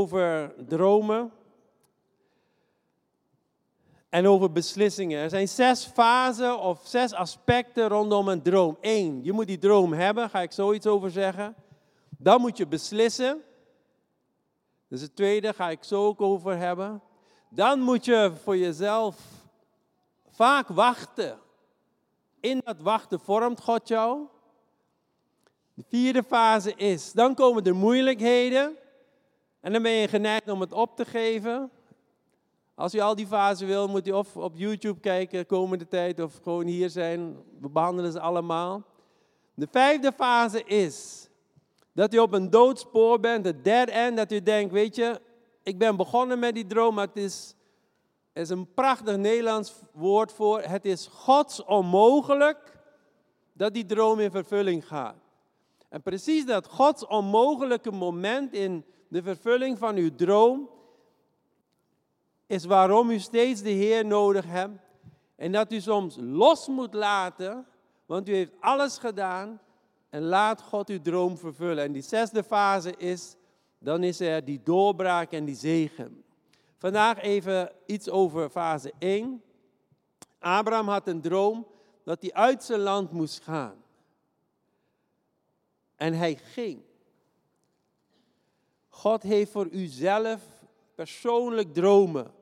over dromen en over beslissingen. Er zijn zes fasen of zes aspecten rondom een droom. Eén, je moet die droom hebben, ga ik zoiets over zeggen. Dan moet je beslissen. Dus het tweede ga ik zo ook over hebben. Dan moet je voor jezelf vaak wachten. In dat wachten vormt God jou. De vierde fase is, dan komen er moeilijkheden. En dan ben je geneigd om het op te geven. Als u al die fasen wil, moet u of op YouTube kijken komende tijd of gewoon hier zijn. We behandelen ze allemaal. De vijfde fase is dat u op een doodspoor bent, de dead end, dat u denkt, weet je, ik ben begonnen met die droom, maar het is, is een prachtig Nederlands woord voor, het is Gods onmogelijk dat die droom in vervulling gaat. En precies dat Gods onmogelijke moment in de vervulling van uw droom, is waarom u steeds de Heer nodig hebt. En dat u soms los moet laten, want u heeft alles gedaan. En laat God uw droom vervullen. En die zesde fase is, dan is er die doorbraak en die zegen. Vandaag even iets over fase 1. Abraham had een droom dat hij uit zijn land moest gaan. En hij ging. God heeft voor u zelf persoonlijk dromen.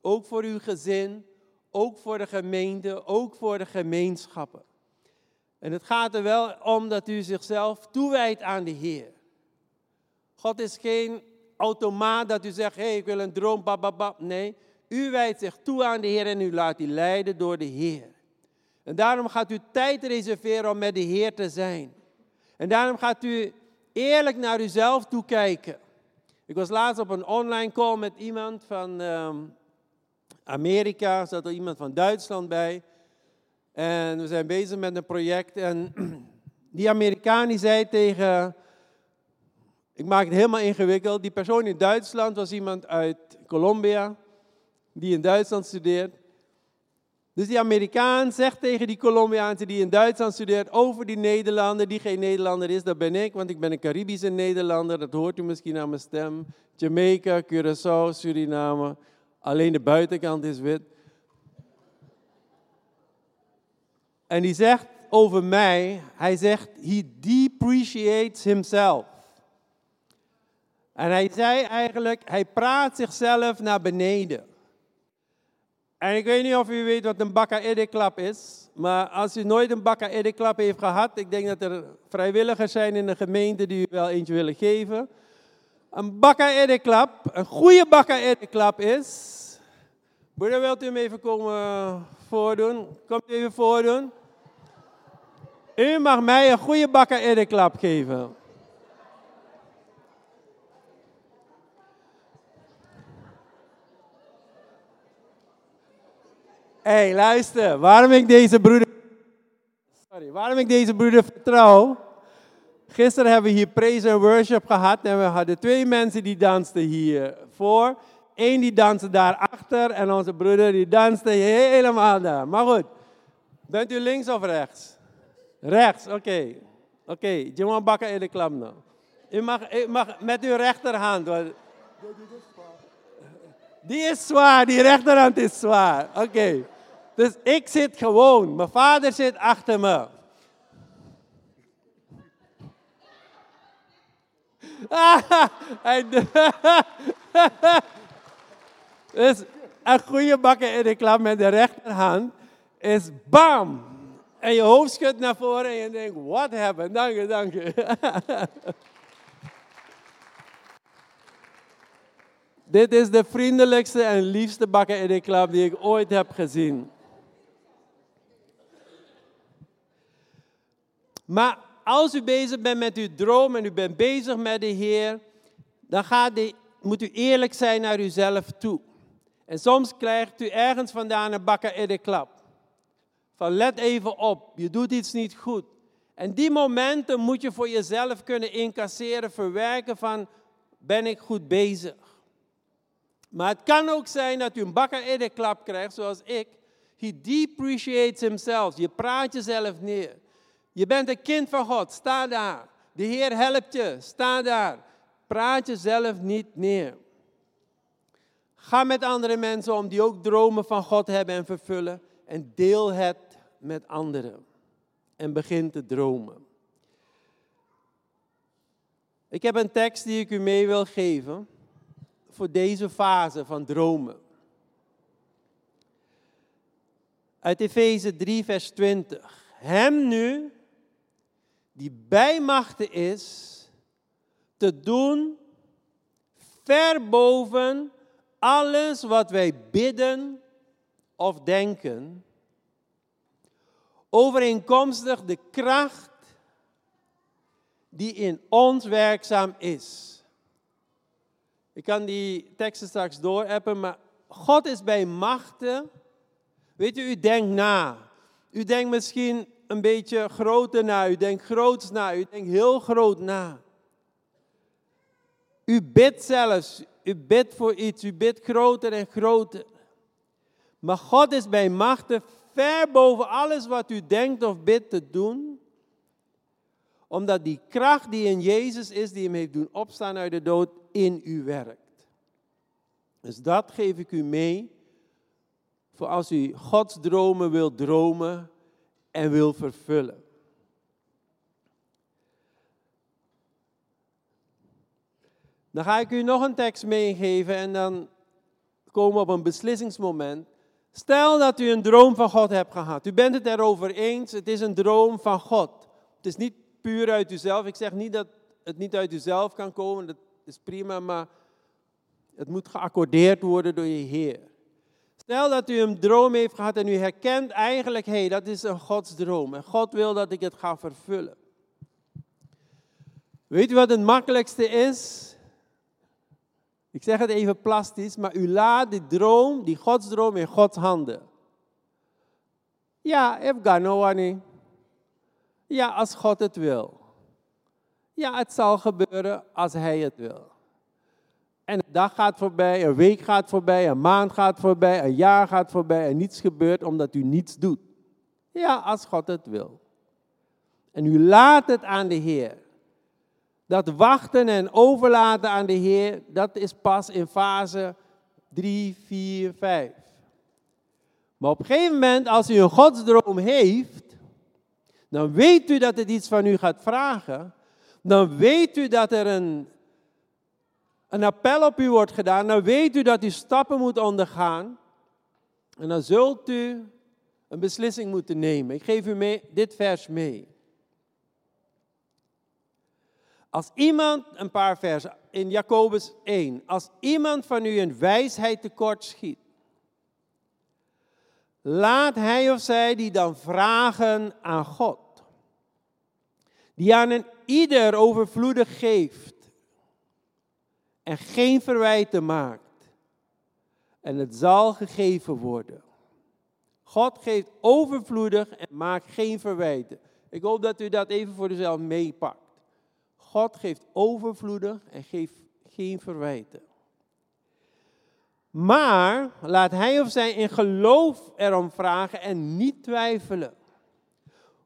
Ook voor uw gezin, ook voor de gemeente, ook voor de gemeenschappen. En het gaat er wel om dat u zichzelf toewijdt aan de Heer. God is geen automaat dat u zegt, hé, hey, ik wil een droom, bababab. Nee, u wijdt zich toe aan de Heer en u laat u leiden door de Heer. En daarom gaat u tijd reserveren om met de Heer te zijn. En daarom gaat u eerlijk naar uzelf toekijken. Ik was laatst op een online call met iemand van ehm, Amerika, er zat er iemand van Duitsland bij. En we zijn bezig met een project. En die Amerikaan die zei tegen, ik maak het helemaal ingewikkeld. Die persoon in Duitsland was iemand uit Colombia, die in Duitsland studeert. Dus die Amerikaan zegt tegen die Colombiaanse die in Duitsland studeert over die Nederlander, die geen Nederlander is, dat ben ik, want ik ben een Caribische Nederlander, dat hoort u misschien aan mijn stem. Jamaica, Curaçao, Suriname, alleen de buitenkant is wit. En die zegt over mij, hij zegt, he depreciates himself. En hij zei eigenlijk, hij praat zichzelf naar beneden. En ik weet niet of u weet wat een bakka klap is. Maar als u nooit een bakka klap heeft gehad, ik denk dat er vrijwilligers zijn in de gemeente die u wel eentje willen geven. Een bakka klap, een goede bakka klap is. Broeder, wilt u hem even komen voordoen? Komt u even voordoen? U mag mij een goede bakka klap geven. Hey, luister, waarom ik deze broeder. Sorry, waarom ik deze broeder vertrouw. Gisteren hebben we hier praise en worship gehad en we hadden twee mensen die dansten hier voor. Eén die danste daarachter en onze broeder die danste helemaal daar. Maar goed, bent u links of rechts? Rechts, oké. Oké, je moet bakken in de klap nou. U mag, u mag met uw rechterhand. Die is zwaar, die rechterhand is zwaar. Oké. Dus ik zit gewoon. Mijn vader zit achter me. dus een goede bakken in de klap met de rechterhand is bam. En je hoofd schudt naar voren en je denkt, what happened? Dank je, dank je. Dit is de vriendelijkste en liefste bakker in de klap die ik ooit heb gezien. Maar als u bezig bent met uw droom en u bent bezig met de Heer, dan gaat die, moet u eerlijk zijn naar uzelf toe. En soms krijgt u ergens vandaan een bakker in de klap. Van let even op, je doet iets niet goed. En die momenten moet je voor jezelf kunnen incasseren, verwerken van ben ik goed bezig. Maar het kan ook zijn dat u een bakker in de klap krijgt, zoals ik. He depreciates himself. Je praat jezelf neer. Je bent een kind van God, sta daar. De Heer helpt je, sta daar. praat jezelf niet neer. Ga met andere mensen om die ook dromen van God hebben en vervullen. En deel het met anderen. En begin te dromen. Ik heb een tekst die ik u mee wil geven voor deze fase van dromen. Uit Efeze 3, vers 20. Hem nu, die bij machten is, te doen ver boven alles wat wij bidden of denken, overeenkomstig de kracht die in ons werkzaam is. Ik kan die teksten straks doorappen, maar God is bij machten. Weet u, u denkt na. U denkt misschien een beetje groter na. U denkt groots na. U denkt heel groot na. U bidt zelfs. U bidt voor iets. U bidt groter en groter. Maar God is bij machten ver boven alles wat u denkt of bidt te doen. Omdat die kracht die in Jezus is, die hem heeft doen opstaan uit de dood, in u werkt. Dus dat geef ik u mee. Voor als u Gods dromen wil dromen en wil vervullen. Dan ga ik u nog een tekst meegeven en dan komen we op een beslissingsmoment. Stel dat u een droom van God hebt gehad. U bent het erover eens, het is een droom van God. Het is niet puur uit uzelf. Ik zeg niet dat het niet uit uzelf kan komen, dat is prima, maar het moet geaccordeerd worden door je Heer. Stel dat u een droom heeft gehad en u herkent eigenlijk, hé, hey, dat is een Godsdroom. En God wil dat ik het ga vervullen. Weet u wat het makkelijkste is? Ik zeg het even plastisch, maar u laat die droom, die godsdroom in Gods handen. Ja, no one. Ja, als God het wil. Ja, het zal gebeuren als Hij het wil. En een dag gaat voorbij, een week gaat voorbij, een maand gaat voorbij, een jaar gaat voorbij en niets gebeurt omdat u niets doet. Ja, als God het wil. En u laat het aan de Heer. Dat wachten en overlaten aan de Heer, dat is pas in fase 3, 4, 5. Maar op een gegeven moment, als u een godsdroom heeft, dan weet u dat het iets van u gaat vragen. Dan weet u dat er een, een appel op u wordt gedaan. Dan weet u dat u stappen moet ondergaan. En dan zult u een beslissing moeten nemen. Ik geef u mee, dit vers mee. Als iemand, een paar versen in Jacobus 1, als iemand van u een wijsheid tekort schiet, laat hij of zij die dan vragen aan God, die aan een ieder overvloedig geeft en geen verwijten maakt. En het zal gegeven worden. God geeft overvloedig en maakt geen verwijten. Ik hoop dat u dat even voor uzelf meepakt. God geeft overvloedig en geeft geen verwijten. Maar laat hij of zij in geloof erom vragen en niet twijfelen.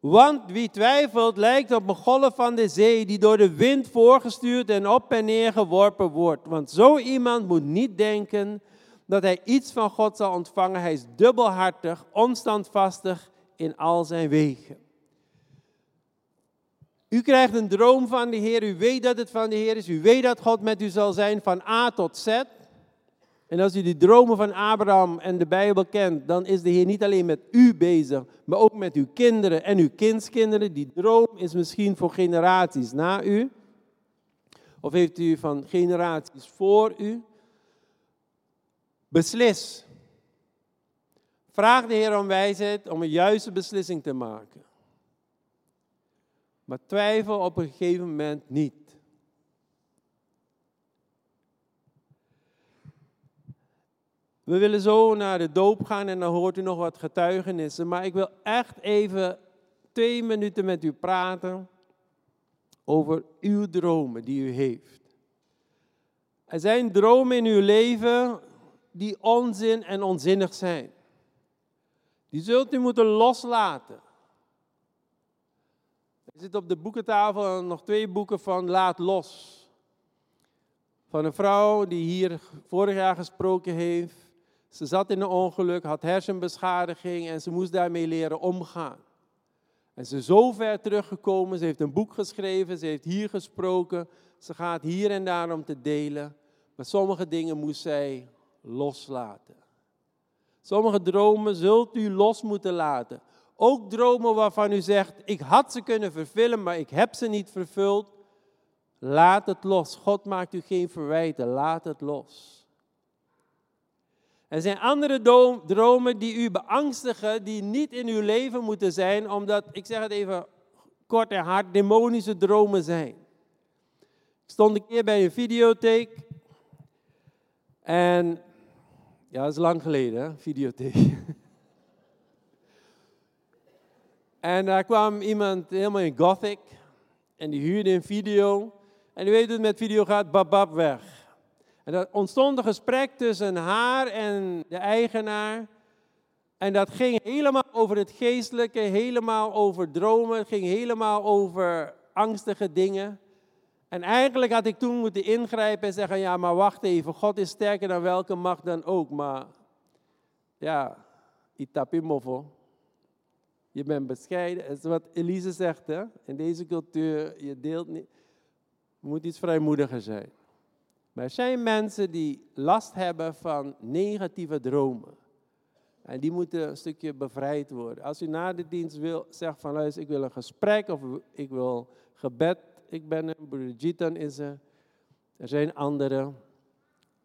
Want wie twijfelt lijkt op een golf van de zee die door de wind voorgestuurd en op en neer geworpen wordt. Want zo iemand moet niet denken dat hij iets van God zal ontvangen. Hij is dubbelhartig, onstandvastig in al zijn wegen. U krijgt een droom van de Heer, u weet dat het van de Heer is, u weet dat God met u zal zijn van A tot Z. En als u die dromen van Abraham en de Bijbel kent, dan is de Heer niet alleen met u bezig, maar ook met uw kinderen en uw kindskinderen. Die droom is misschien voor generaties na u. Of heeft u van generaties voor u? Beslis. Vraag de Heer om wijsheid om een juiste beslissing te maken. Maar twijfel op een gegeven moment niet. We willen zo naar de doop gaan en dan hoort u nog wat getuigenissen. Maar ik wil echt even twee minuten met u praten over uw dromen die u heeft. Er zijn dromen in uw leven die onzin en onzinnig zijn. Die zult u moeten loslaten. Er zitten op de boekentafel nog twee boeken van Laat Los. van een vrouw die hier vorig jaar gesproken heeft. Ze zat in een ongeluk, had hersenbeschadiging en ze moest daarmee leren omgaan. En ze is zo ver teruggekomen, ze heeft een boek geschreven, ze heeft hier gesproken. Ze gaat hier en daar om te delen. Maar sommige dingen moest zij loslaten. Sommige dromen zult u los moeten laten. Ook dromen waarvan u zegt, ik had ze kunnen vervullen, maar ik heb ze niet vervuld. Laat het los. God maakt u geen verwijten. Laat het los. Er zijn andere dromen die u beangstigen, die niet in uw leven moeten zijn, omdat, ik zeg het even kort en hard, demonische dromen zijn. Ik stond een keer bij een videotheek en, ja, dat is lang geleden, hè, videotheek. en daar kwam iemand helemaal in gothic en die huurde een video. En u weet hoe het met video gaat, babab weg. En dat ontstond een gesprek tussen haar en de eigenaar. En dat ging helemaal over het geestelijke, helemaal over dromen, het ging helemaal over angstige dingen. En eigenlijk had ik toen moeten ingrijpen en zeggen, ja, maar wacht even, God is sterker dan welke macht dan ook. Maar ja, itapimofo. Je bent bescheiden. Dat is wat Elise zegt, hè? in deze cultuur, je deelt niet moet iets vrijmoediger zijn. Maar er zijn mensen die last hebben van negatieve dromen. En die moeten een stukje bevrijd worden. Als u na de dienst wil, zegt van luister, ik wil een gesprek of ik wil gebed. Ik ben een, Gitan is er. Er zijn anderen.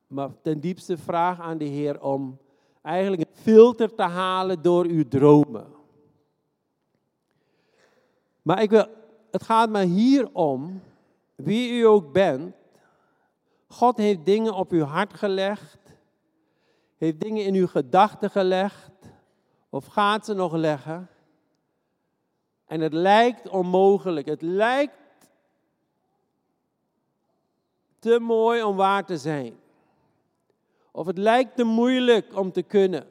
Maar ten diepste vraag aan de Heer om eigenlijk een filter te halen door uw dromen. Maar ik wil, het gaat me hier om wie u ook bent, God heeft dingen op uw hart gelegd, heeft dingen in uw gedachten gelegd, of gaat ze nog leggen. En het lijkt onmogelijk, het lijkt te mooi om waar te zijn. Of het lijkt te moeilijk om te kunnen.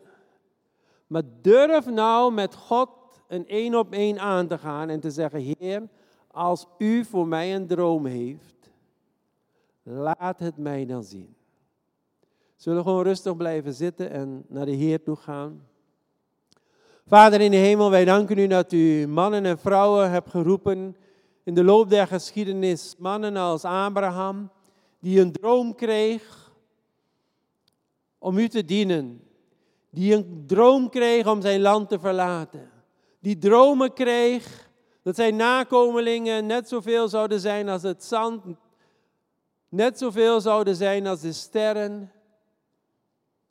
Maar durf nou met God een één op één aan te gaan en te zeggen, Heer, als u voor mij een droom heeft, laat het mij dan zien. Zullen we gewoon rustig blijven zitten en naar de Heer toe gaan? Vader in de hemel, wij danken u dat u mannen en vrouwen hebt geroepen in de loop der geschiedenis. Mannen als Abraham, die een droom kreeg om u te dienen. Die een droom kreeg om zijn land te verlaten. Die dromen kreeg dat zijn nakomelingen net zoveel zouden zijn als het zand, net zoveel zouden zijn als de sterren.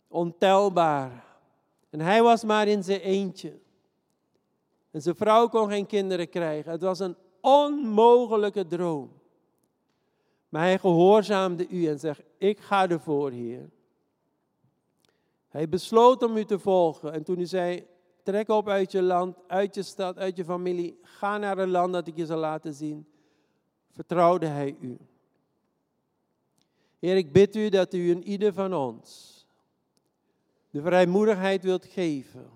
Ontelbaar. En hij was maar in zijn eentje. En zijn vrouw kon geen kinderen krijgen. Het was een onmogelijke droom. Maar hij gehoorzaamde u en zegt, ik ga ervoor, Heer. Hij besloot om u te volgen. En toen u zei, Trek op uit je land, uit je stad, uit je familie. Ga naar een land dat ik je zal laten zien. Vertrouwde hij u. Heer, ik bid u dat u in ieder van ons de vrijmoedigheid wilt geven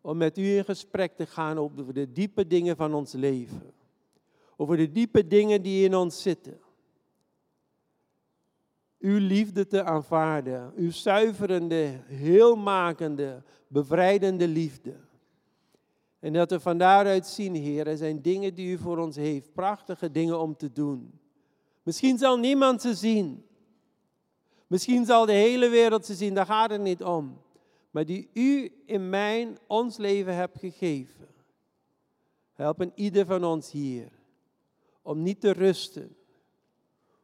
om met u in gesprek te gaan over de diepe dingen van ons leven. Over de diepe dingen die in ons zitten. Uw liefde te aanvaarden, uw zuiverende, heelmakende, bevrijdende liefde. En dat we van daaruit zien, Heer, er zijn dingen die u voor ons heeft, prachtige dingen om te doen. Misschien zal niemand ze zien. Misschien zal de hele wereld ze zien, daar gaat het niet om. Maar die u in mijn, ons leven hebt gegeven. Helpen ieder van ons hier om niet te rusten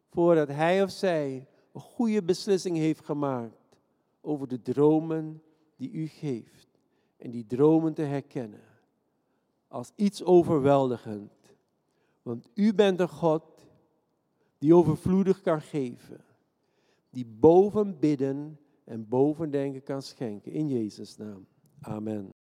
voordat hij of zij een goede beslissing heeft gemaakt over de dromen die u geeft. En die dromen te herkennen als iets overweldigend. Want u bent een God die overvloedig kan geven. Die boven bidden en boven denken kan schenken. In Jezus' naam. Amen.